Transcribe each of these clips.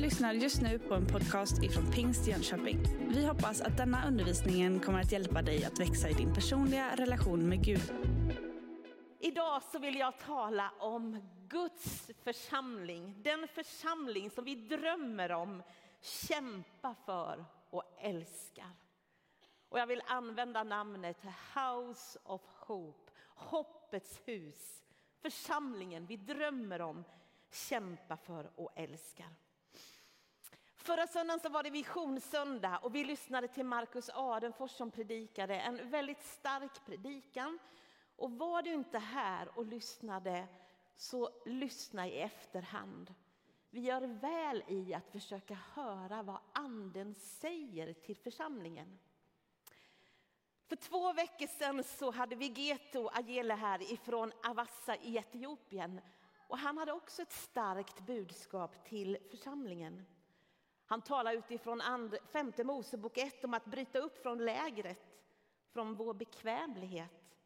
lyssnar just nu på en podcast ifrån Pingst Jönköping. Vi hoppas att denna undervisning kommer att hjälpa dig att växa i din personliga relation med Gud. Idag så vill jag tala om Guds församling. Den församling som vi drömmer om, kämpar för och älskar. Och jag vill använda namnet House of Hope, hoppets hus. Församlingen vi drömmer om, kämpar för och älskar. Förra söndagen så var det visionssöndag och vi lyssnade till Markus Adenfors som predikade en väldigt stark predikan. Och var du inte här och lyssnade så lyssna i efterhand. Vi gör väl i att försöka höra vad anden säger till församlingen. För två veckor sedan så hade vi Geto Agele här ifrån Avassa i Etiopien. Och han hade också ett starkt budskap till församlingen. Han talar utifrån femte Mosebok 1 om att bryta upp från lägret, från vår bekvämlighet.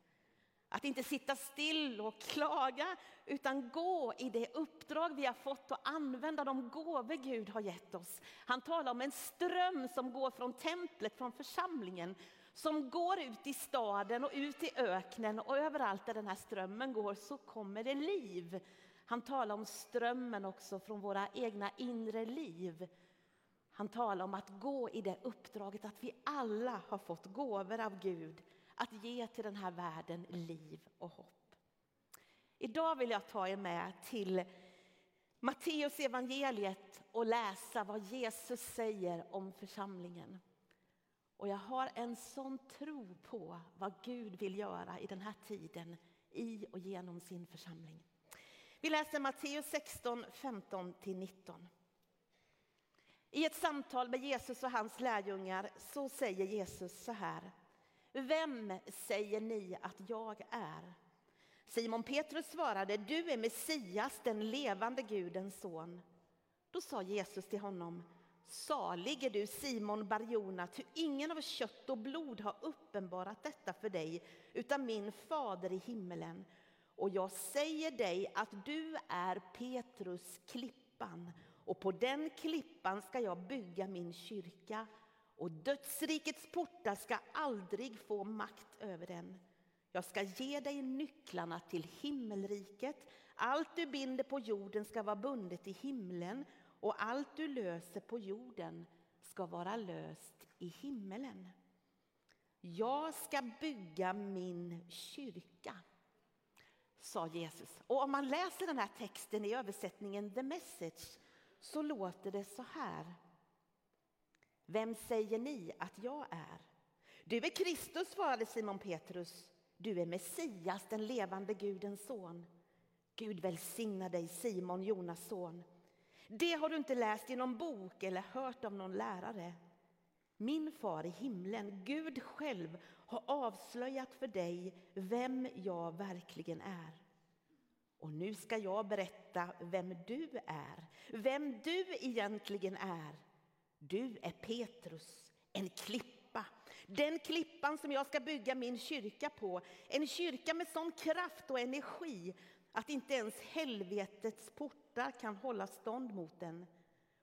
Att inte sitta still och klaga, utan gå i det uppdrag vi har fått och använda de gåvor Gud har gett oss. Han talar om en ström som går från templet, från församlingen, som går ut i staden och ut i öknen och överallt där den här strömmen går så kommer det liv. Han talar om strömmen också från våra egna inre liv. Han talar om att gå i det uppdraget att vi alla har fått gåvor av Gud att ge till den här världen liv och hopp. Idag vill jag ta er med till Matteus evangeliet och läsa vad Jesus säger om församlingen. Och jag har en sån tro på vad Gud vill göra i den här tiden i och genom sin församling. Vi läser Matteus 16, 15-19. I ett samtal med Jesus och hans lärjungar så säger Jesus så här. Vem säger ni att jag är? Simon Petrus svarade, du är Messias, den levande Gudens son. Då sa Jesus till honom, salig är du Simon Barjona, ty ingen av kött och blod har uppenbarat detta för dig, utan min fader i himmelen. Och jag säger dig att du är Petrus, klippan, och på den klippan ska jag bygga min kyrka och dödsrikets portar ska aldrig få makt över den. Jag ska ge dig nycklarna till himmelriket. Allt du binder på jorden ska vara bundet i himlen och allt du löser på jorden ska vara löst i himmelen. Jag ska bygga min kyrka, sa Jesus. Och om man läser den här texten i översättningen The Message så låter det så här. Vem säger ni att jag är? Du är Kristus, svarade Simon Petrus. Du är Messias, den levande Gudens son. Gud välsigna dig, Simon, Jonas son. Det har du inte läst i någon bok eller hört av någon lärare. Min far i himlen, Gud själv, har avslöjat för dig vem jag verkligen är. Och nu ska jag berätta vem du är, vem du egentligen är. Du är Petrus, en klippa. Den klippan som jag ska bygga min kyrka på. En kyrka med sån kraft och energi att inte ens helvetets portar kan hålla stånd mot den.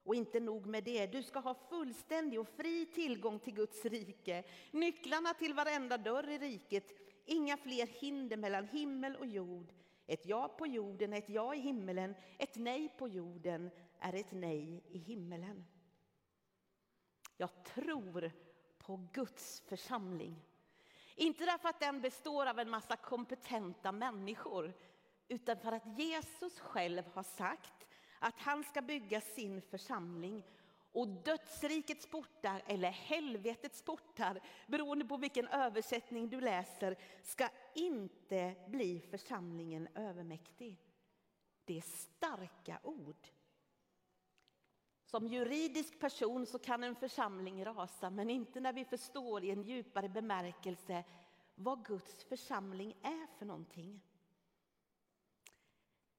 Och inte nog med det, du ska ha fullständig och fri tillgång till Guds rike. Nycklarna till varenda dörr i riket, inga fler hinder mellan himmel och jord. Ett ja på jorden, är ett ja i himmelen, ett nej på jorden är ett nej i himmelen. Jag tror på Guds församling. Inte därför att den består av en massa kompetenta människor, utan för att Jesus själv har sagt att han ska bygga sin församling och dödsrikets portar, eller helvetets portar, beroende på vilken översättning du läser, ska inte bli församlingen övermäktig. Det är starka ord. Som juridisk person så kan en församling rasa, men inte när vi förstår i en djupare bemärkelse vad Guds församling är för någonting.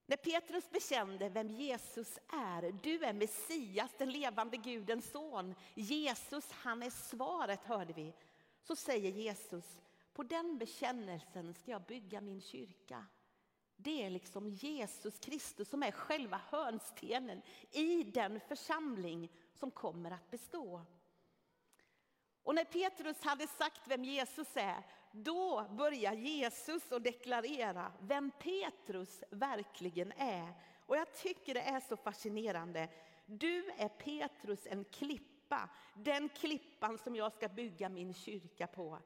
När Petrus bekände vem Jesus är, du är Messias, den levande Gudens son. Jesus, han är svaret, hörde vi. Så säger Jesus, på den bekännelsen ska jag bygga min kyrka. det är liksom Jesus Kristus som är själva hörnstenen i den församling som kommer att bestå. Och när Petrus hade sagt vem Jesus är, då börjar Jesus att deklarera vem Petrus verkligen är. Och jag tycker det är så fascinerande. Du är Petrus en klippa, den klippan som jag ska bygga min kyrka på.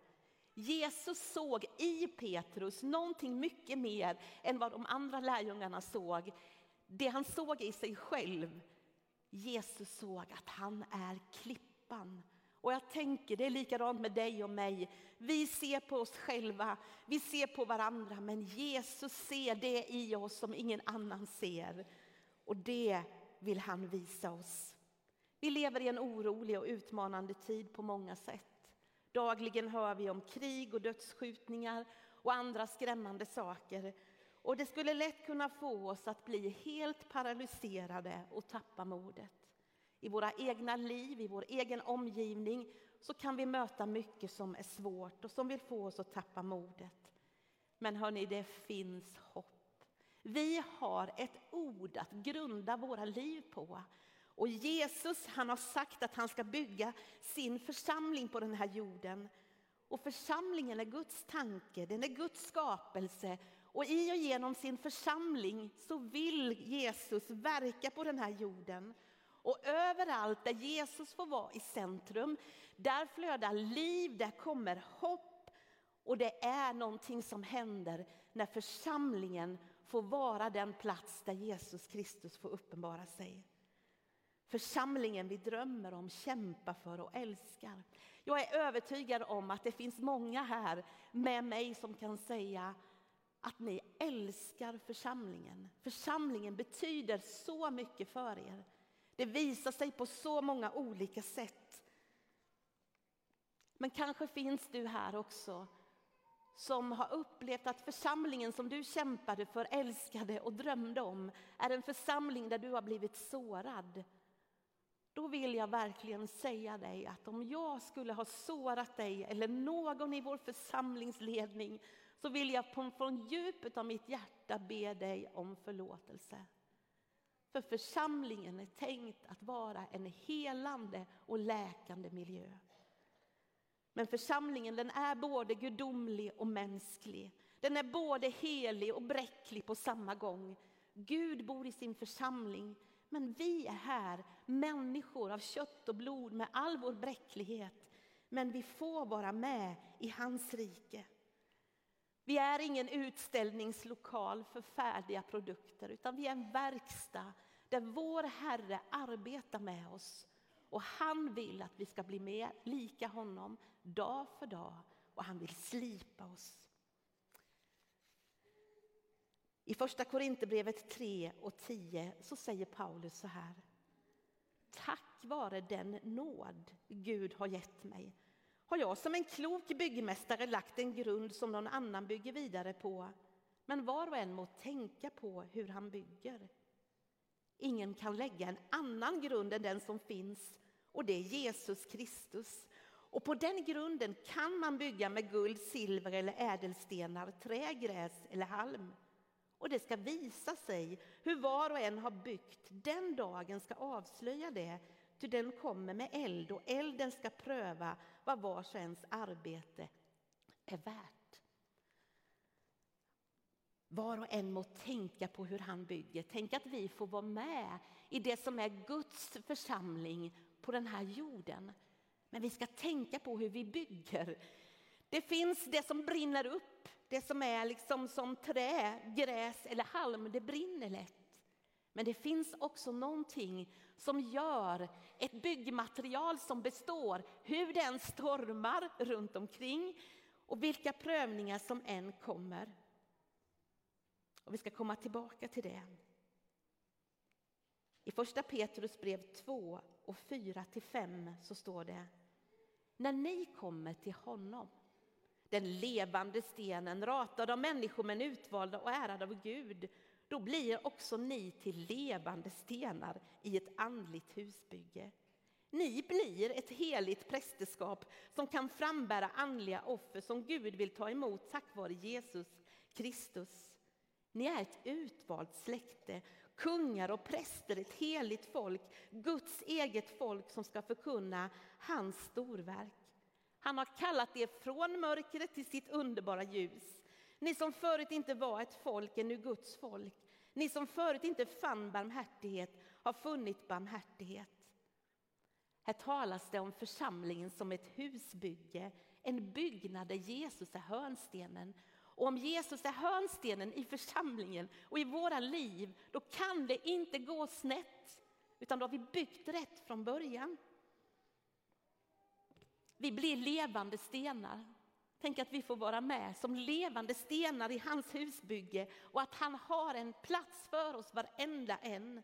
Jesus såg i Petrus någonting mycket mer än vad de andra lärjungarna såg. Det han såg i sig själv. Jesus såg att han är klippan. Och jag tänker, det är likadant med dig och mig. Vi ser på oss själva, vi ser på varandra, men Jesus ser det i oss som ingen annan ser. Och det vill han visa oss. Vi lever i en orolig och utmanande tid på många sätt. Dagligen hör vi om krig och dödsskjutningar och andra skrämmande saker. Och det skulle lätt kunna få oss att bli helt paralyserade och tappa modet. I våra egna liv, i vår egen omgivning så kan vi möta mycket som är svårt och som vill få oss att tappa modet. Men hörni, det finns hopp. Vi har ett ord att grunda våra liv på. Och Jesus han har sagt att han ska bygga sin församling på den här jorden. Och församlingen är Guds tanke, den är Guds skapelse. Och i och genom sin församling så vill Jesus verka på den här jorden. Och överallt där Jesus får vara i centrum, där flödar liv, där kommer hopp. Och det är någonting som händer när församlingen får vara den plats där Jesus Kristus får uppenbara sig. Församlingen vi drömmer om, kämpar för och älskar. Jag är övertygad om att det finns många här med mig som kan säga att ni älskar församlingen. Församlingen betyder så mycket för er. Det visar sig på så många olika sätt. Men kanske finns du här också som har upplevt att församlingen som du kämpade för, älskade och drömde om är en församling där du har blivit sårad. Då vill jag verkligen säga dig att om jag skulle ha sårat dig eller någon i vår församlingsledning så vill jag från djupet av mitt hjärta be dig om förlåtelse. För församlingen är tänkt att vara en helande och läkande miljö. Men församlingen den är både gudomlig och mänsklig. Den är både helig och bräcklig på samma gång. Gud bor i sin församling, men vi är här, människor av kött och blod med all vår bräcklighet. Men vi får vara med i hans rike. Vi är ingen utställningslokal för färdiga produkter, utan vi är en verkstad där vår Herre arbetar med oss. Och han vill att vi ska bli mer lika honom dag för dag och han vill slipa oss. I första Korinthierbrevet 3 och 10 så säger Paulus så här. Tack vare den nåd Gud har gett mig har jag som en klok byggmästare lagt en grund som någon annan bygger vidare på. Men var och en må tänka på hur han bygger. Ingen kan lägga en annan grund än den som finns och det är Jesus Kristus. Och på den grunden kan man bygga med guld, silver eller ädelstenar, trä, gräs eller halm. Och det ska visa sig hur var och en har byggt. Den dagen ska avslöja det, ty den kommer med eld och elden ska pröva vad vars och ens arbete är värt. Var och en må tänka på hur han bygger. Tänk att vi får vara med i det som är Guds församling på den här jorden. Men vi ska tänka på hur vi bygger. Det finns det som brinner upp, det som är liksom som trä, gräs eller halm, det brinner lätt. Men det finns också någonting som gör ett byggmaterial som består, hur den stormar runt omkring och vilka prövningar som än kommer. Och vi ska komma tillbaka till det. I första Petrus brev 2 och 4 till 5 så står det När ni kommer till honom, den levande stenen ratad av människor men utvalda och ärad av Gud då blir också ni till levande stenar i ett andligt husbygge. Ni blir ett heligt prästerskap som kan frambära andliga offer som Gud vill ta emot tack vare Jesus Kristus. Ni är ett utvalt släkte, kungar och präster, ett heligt folk, Guds eget folk som ska förkunna hans storverk. Han har kallat er från mörkret till sitt underbara ljus. Ni som förut inte var ett folk är nu Guds folk. Ni som förut inte fann barmhärtighet har funnit barmhärtighet. Här talas det om församlingen som ett husbygge, en byggnad där Jesus är hörnstenen. Och om Jesus är hörnstenen i församlingen och i våra liv, då kan det inte gå snett, utan då har vi byggt rätt från början. Vi blir levande stenar. Tänk att vi får vara med som levande stenar i hans husbygge och att han har en plats för oss varenda en.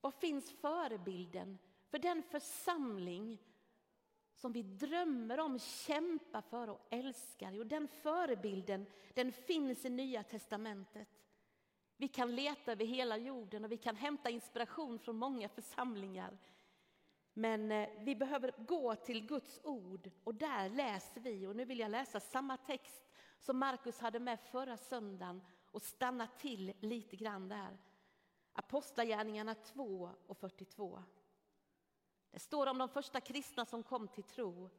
Vad finns förebilden för den församling som vi drömmer om, kämpar för och älskar? Jo, den förebilden den finns i Nya testamentet. Vi kan leta över hela jorden och vi kan hämta inspiration från många församlingar. Men eh, vi behöver gå till Guds ord och där läser vi, och nu vill jag läsa samma text som Markus hade med förra söndagen och stanna till lite grann där. Apostlagärningarna 2 och 42. Det står om de första kristna som kom till tro.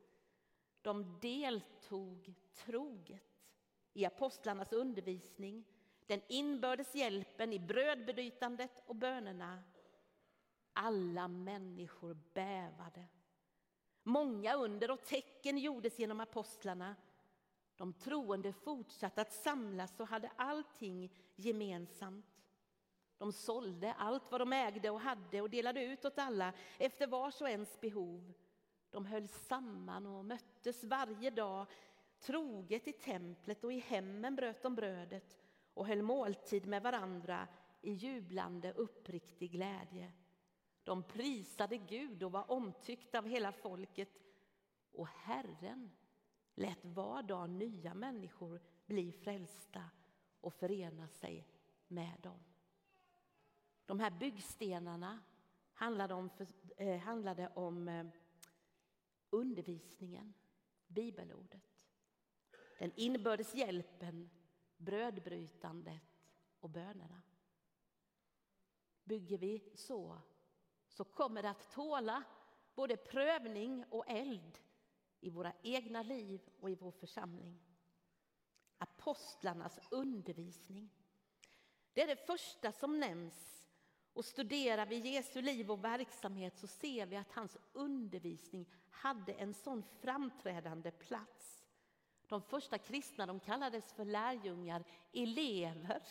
De deltog troget i apostlarnas undervisning, den inbördes hjälpen i brödbrytandet och bönerna. Alla människor bävade. Många under och tecken gjordes genom apostlarna. De troende fortsatte att samlas och hade allting gemensamt. De sålde allt vad de ägde och hade och delade ut åt alla efter vars och ens behov. De höll samman och möttes varje dag troget i templet och i hemmen bröt de brödet och höll måltid med varandra i jublande uppriktig glädje. De prisade Gud och var omtyckta av hela folket och Herren lät var dag nya människor bli frälsta och förena sig med dem. De här byggstenarna handlade om, eh, handlade om eh, undervisningen, bibelordet. Den inbördes hjälpen, brödbrytandet och bönerna. Bygger vi så, så kommer det att tåla både prövning och eld i våra egna liv och i vår församling. Apostlarnas undervisning. Det är det första som nämns och studerar vi Jesu liv och verksamhet så ser vi att hans undervisning hade en sån framträdande plats. De första kristna de kallades för lärjungar, elever.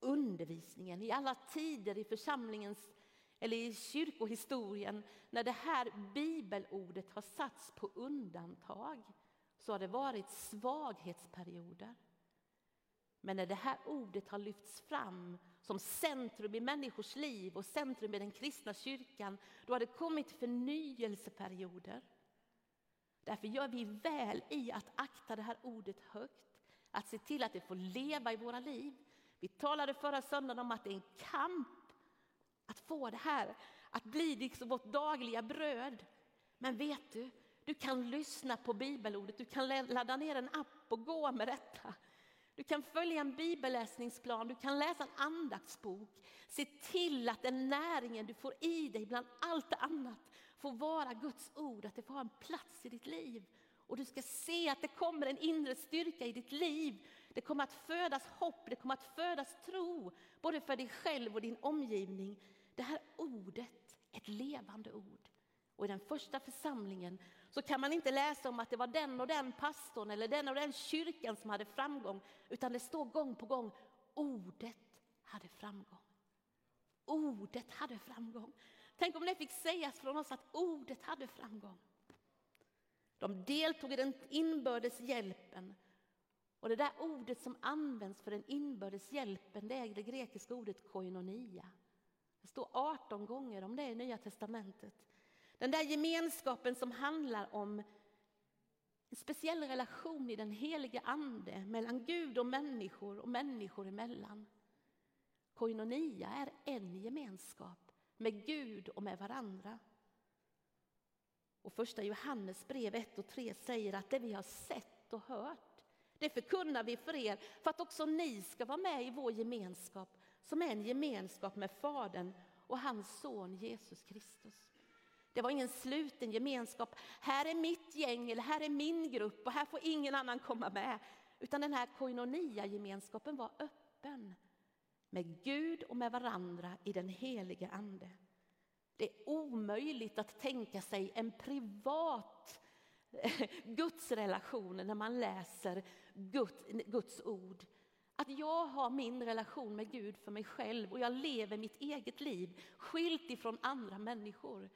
Undervisningen i alla tider i församlingens eller i kyrkohistorien när det här bibelordet har satts på undantag så har det varit svaghetsperioder. Men när det här ordet har lyfts fram som centrum i människors liv och centrum i den kristna kyrkan, då har det kommit förnyelseperioder. Därför gör vi väl i att akta det här ordet högt, att se till att det får leva i våra liv. Vi talade förra söndagen om att det är en kamp att få det här att bli liksom vårt dagliga bröd. Men vet du, du kan lyssna på bibelordet, du kan ladda ner en app och gå med detta. Du kan följa en bibelläsningsplan, du kan läsa en andaktsbok. Se till att den näringen du får i dig bland allt annat får vara Guds ord, att det får ha en plats i ditt liv. Och du ska se att det kommer en inre styrka i ditt liv. Det kommer att födas hopp, det kommer att födas tro, både för dig själv och din omgivning. Det här ordet, ett levande ord. Och i den första församlingen så kan man inte läsa om att det var den och den pastorn eller den och den kyrkan som hade framgång, utan det står gång på gång, ordet hade framgång. Ordet hade framgång. Tänk om det fick sägas från oss att ordet hade framgång. De deltog i den inbördes hjälpen. Och det där ordet som används för den inbördes hjälpen, det är det grekiska ordet koinonia. Det står 18 gånger om det i Nya testamentet. Den där gemenskapen som handlar om en speciell relation i den helige Ande mellan Gud och människor och människor emellan. Koinonia är en gemenskap med Gud och med varandra. Och första Johannes brev 1 och 3 säger att det vi har sett och hört, det förkunnar vi för er för att också ni ska vara med i vår gemenskap som är en gemenskap med Fadern och hans son Jesus Kristus. Det var ingen sluten gemenskap. Här är mitt gäng eller här är min grupp och här får ingen annan komma med. Utan den här koinonia-gemenskapen var öppen med Gud och med varandra i den helige Ande. Det är omöjligt att tänka sig en privat eh, gudsrelation när man läser Guds ord. Att jag har min relation med Gud för mig själv och jag lever mitt eget liv skilt ifrån andra människor.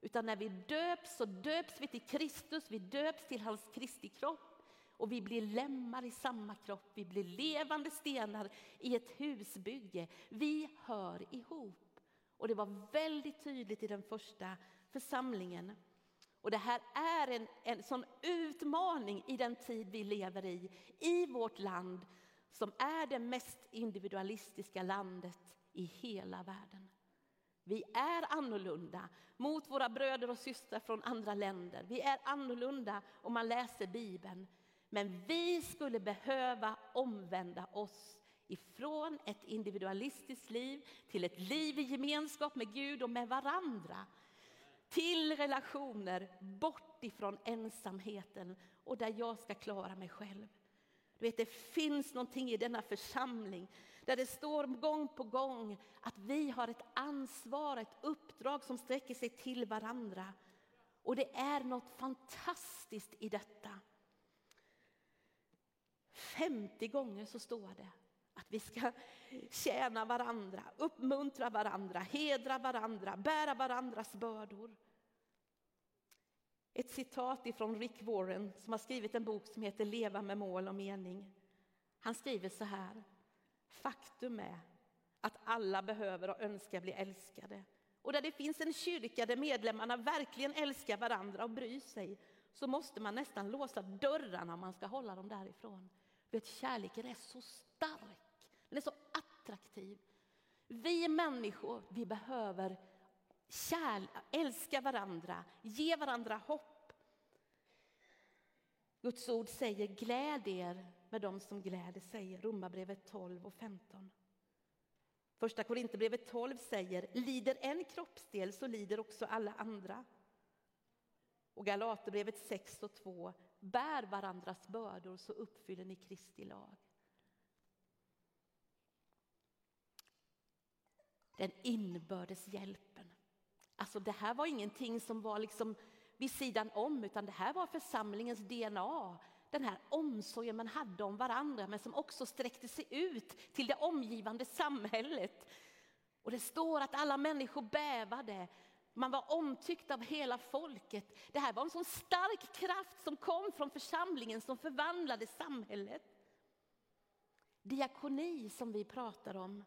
Utan när vi döps så döps vi till Kristus, vi döps till hans Kristi kropp och vi blir lemmar i samma kropp, vi blir levande stenar i ett husbygge. Vi hör ihop. Och det var väldigt tydligt i den första församlingen. Och det här är en, en sån utmaning i den tid vi lever i, i vårt land som är det mest individualistiska landet i hela världen. Vi är annorlunda mot våra bröder och systrar från andra länder. Vi är annorlunda om man läser Bibeln. Men vi skulle behöva omvända oss ifrån ett individualistiskt liv till ett liv i gemenskap med Gud och med varandra. Till relationer bort ifrån ensamheten och där jag ska klara mig själv. Du vet, det finns någonting i denna församling där det står gång på gång att vi har ett ansvar, ett uppdrag som sträcker sig till varandra. Och det är något fantastiskt i detta. 50 gånger så står det att vi ska tjäna varandra, uppmuntra varandra, hedra varandra, bära varandras bördor. Ett citat ifrån Rick Warren som har skrivit en bok som heter Leva med mål och mening. Han skriver så här. Faktum är att alla behöver och önskar bli älskade. Och där det finns en kyrka där medlemmarna verkligen älskar varandra och bryr sig så måste man nästan låsa dörrarna om man ska hålla dem därifrån. Vet, kärleken är så stark, den är så attraktiv. Vi människor, vi behöver kärl älska varandra, ge varandra hopp. Guds ord säger gläd er med dem som gläder sig, Romarbrevet 12 och 15. Första Korinthierbrevet 12 säger lider en kroppsdel så lider också alla andra. Och Galaterbrevet 6 och 2 bär varandras bördor så uppfyller ni Kristi lag. Den inbördes hjälpen. Alltså det här var ingenting som var liksom vid sidan om utan det här var församlingens DNA. Den här omsorgen man hade om varandra men som också sträckte sig ut till det omgivande samhället. Och det står att alla människor bävade man var omtyckt av hela folket. Det här var en sån stark kraft som kom från församlingen som förvandlade samhället. Diakoni som vi pratar om.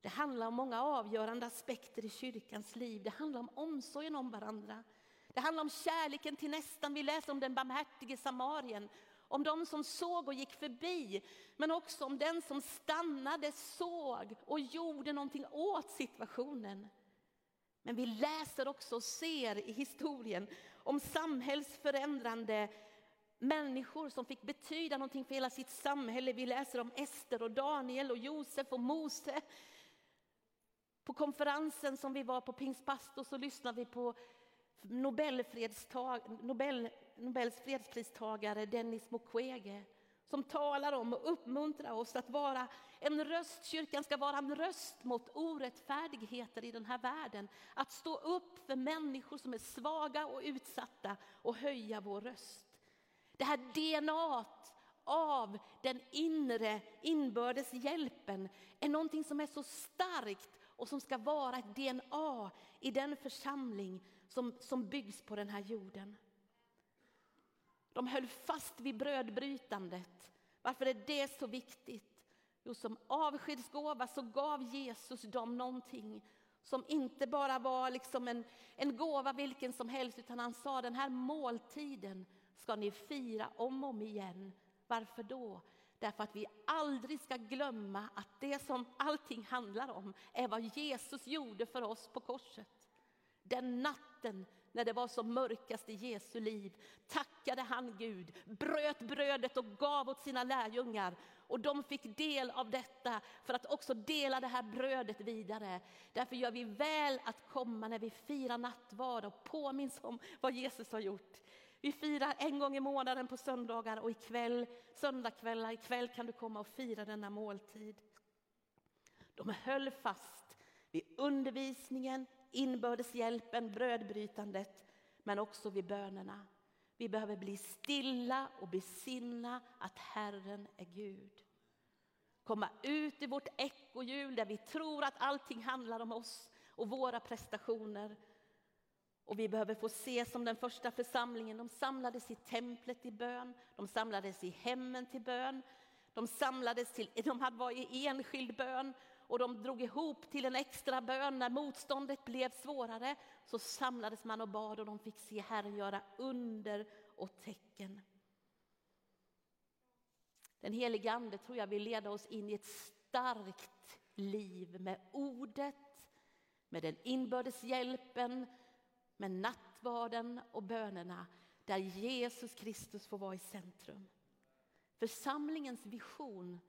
Det handlar om många avgörande aspekter i kyrkans liv. Det handlar om omsorgen om varandra. Det handlar om kärleken till nästan. Vi läser om den barmhärtige samarien. Om de som såg och gick förbi. Men också om den som stannade, såg och gjorde någonting åt situationen. Men vi läser också och ser i historien om samhällsförändrande människor som fick betyda någonting för hela sitt samhälle. Vi läser om Ester och Daniel och Josef och Mose. På konferensen som vi var på Pingstpastor så lyssnade vi på Nobel, Nobels fredspristagare Dennis Mukwege som talar om och uppmuntrar oss att vara en röst. Kyrkan ska vara en röst mot orättfärdigheter i den här världen. Att stå upp för människor som är svaga och utsatta och höja vår röst. Det här DNA av den inre inbördes hjälpen är någonting som är så starkt och som ska vara ett DNA i den församling som, som byggs på den här jorden. De höll fast vid brödbrytandet. Varför är det så viktigt? Jo, som avskedsgåva så gav Jesus dem någonting som inte bara var liksom en, en gåva vilken som helst, utan han sa den här måltiden ska ni fira om och om igen. Varför då? Därför att vi aldrig ska glömma att det som allting handlar om är vad Jesus gjorde för oss på korset. Den natten när det var som mörkast i Jesu liv, tackade han Gud, bröt brödet och gav åt sina lärjungar. Och de fick del av detta för att också dela det här brödet vidare. Därför gör vi väl att komma när vi firar nattvard och påminns om vad Jesus har gjort. Vi firar en gång i månaden på söndagar och ikväll, söndagkvällar, ikväll kan du komma och fira denna måltid. De höll fast vid undervisningen, inbördeshjälpen, brödbrytandet, men också vid bönerna. Vi behöver bli stilla och besinna att Herren är Gud. Komma ut i vårt ekohjul där vi tror att allting handlar om oss och våra prestationer. Och vi behöver få se som den första församlingen, de samlades i templet i bön, de samlades i hemmen till bön, de samlades till, de var i enskild bön och de drog ihop till en extra bön när motståndet blev svårare. Så samlades man och bad och de fick se Herren göra under och tecken. Den helige Ande tror jag vill leda oss in i ett starkt liv med ordet, med den inbördes hjälpen, med nattvarden och bönerna där Jesus Kristus får vara i centrum. Församlingens vision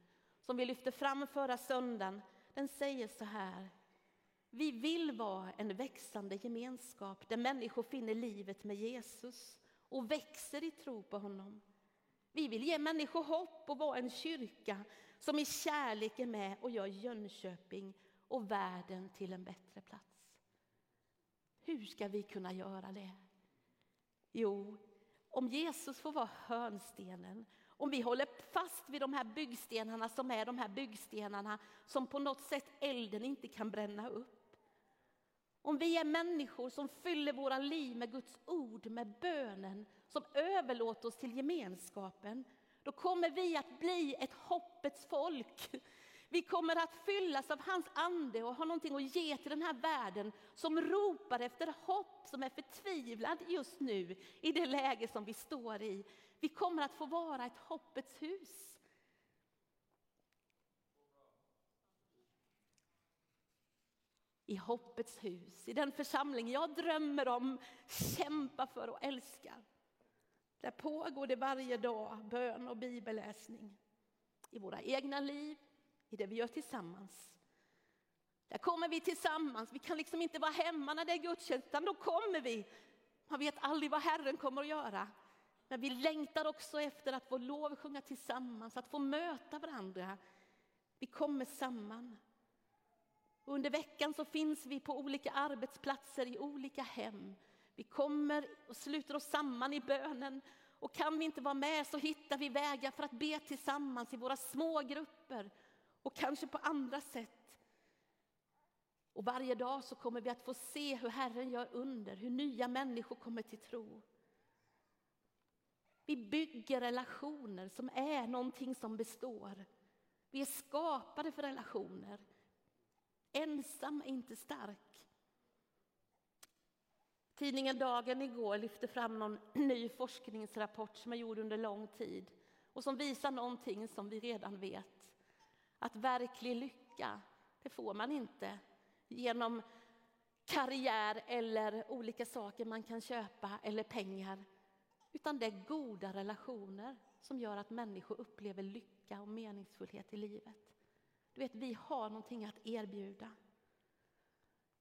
som vi lyfte fram förra söndagen den säger så här. Vi vill vara en växande gemenskap där människor finner livet med Jesus och växer i tro på honom. Vi vill ge människor hopp och vara en kyrka som i kärlek är med och gör Jönköping och världen till en bättre plats. Hur ska vi kunna göra det? Jo, om Jesus får vara hörnstenen om vi håller fast vid de här byggstenarna som är de här byggstenarna som på något sätt elden inte kan bränna upp. Om vi är människor som fyller våra liv med Guds ord, med bönen, som överlåter oss till gemenskapen, då kommer vi att bli ett hoppets folk. Vi kommer att fyllas av hans ande och ha någonting att ge till den här världen som ropar efter hopp, som är förtvivlad just nu i det läge som vi står i. Vi kommer att få vara ett hoppets hus. I hoppets hus, i den församling jag drömmer om, kämpar för och älskar. Där pågår det varje dag bön och bibelläsning. I våra egna liv, i det vi gör tillsammans. Där kommer vi tillsammans. Vi kan liksom inte vara hemma när det är gudstjänst, utan då kommer vi. Man vet aldrig vad Herren kommer att göra. Men vi längtar också efter att få lov att sjunga tillsammans, att få möta varandra. Vi kommer samman. Under veckan så finns vi på olika arbetsplatser, i olika hem. Vi kommer och sluter oss samman i bönen. Och kan vi inte vara med så hittar vi vägar för att be tillsammans i våra små grupper och kanske på andra sätt. Och varje dag så kommer vi att få se hur Herren gör under, hur nya människor kommer till tro. Vi bygger relationer som är någonting som består. Vi är skapade för relationer. Ensam är inte stark. Tidningen Dagen igår lyfte fram någon ny forskningsrapport som är gjord under lång tid och som visar någonting som vi redan vet. Att verklig lycka, det får man inte genom karriär eller olika saker man kan köpa eller pengar. Utan det är goda relationer som gör att människor upplever lycka och meningsfullhet i livet. Du vet, vi har någonting att erbjuda.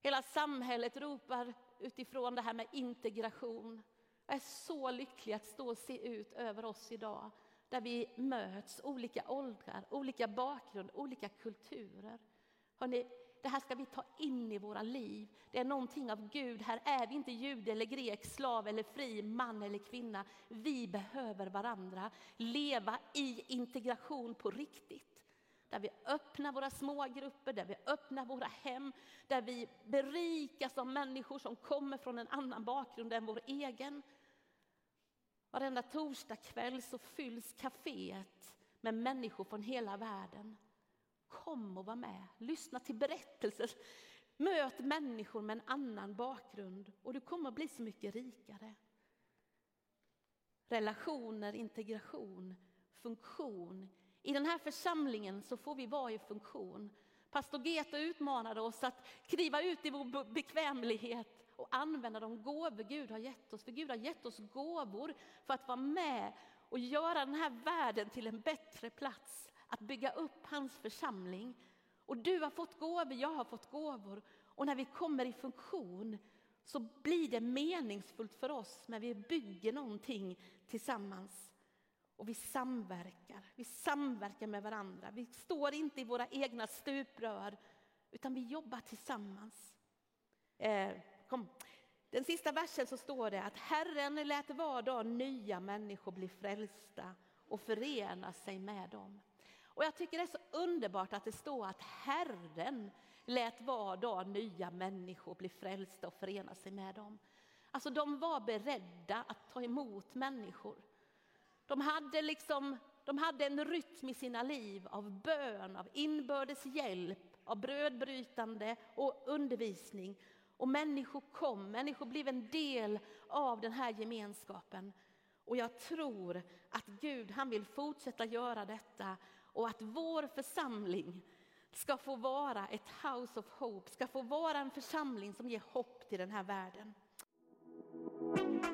Hela samhället ropar utifrån det här med integration. Jag är så lycklig att stå och se ut över oss idag där vi möts, olika åldrar, olika bakgrund, olika kulturer. Hörrni, det här ska vi ta in i våra liv. Det är någonting av Gud. Här är vi inte jude eller grek, slav eller fri, man eller kvinna. Vi behöver varandra. Leva i integration på riktigt. Där vi öppnar våra smågrupper, där vi öppnar våra hem, där vi berikas av människor som kommer från en annan bakgrund än vår egen. Varenda torsdagkväll så fylls kaféet med människor från hela världen. Kom och var med, lyssna till berättelser. Möt människor med en annan bakgrund och du kommer att bli så mycket rikare. Relationer, integration, funktion. I den här församlingen så får vi vara i funktion. Pastor Geta utmanade oss att kliva ut i vår bekvämlighet och använda de gåvor Gud har gett oss. För Gud har gett oss gåvor för att vara med och göra den här världen till en bättre plats. Att bygga upp hans församling. Och du har fått gåvor, jag har fått gåvor. Och när vi kommer i funktion så blir det meningsfullt för oss när vi bygger någonting tillsammans. Och vi samverkar, vi samverkar med varandra. Vi står inte i våra egna stuprör utan vi jobbar tillsammans. Eh, kom. Den sista versen så står det att Herren lät var dag nya människor bli frälsta och förena sig med dem. Och jag tycker det är så underbart att det står att Herren lät var dag nya människor bli frälsta och förena sig med dem. Alltså de var beredda att ta emot människor. De hade, liksom, de hade en rytm i sina liv av bön, av inbördes hjälp, av brödbrytande och undervisning. Och människor kom, människor blev en del av den här gemenskapen. Och jag tror att Gud han vill fortsätta göra detta och att vår församling ska få vara ett house of hope, ska få vara en församling som ger hopp till den här världen.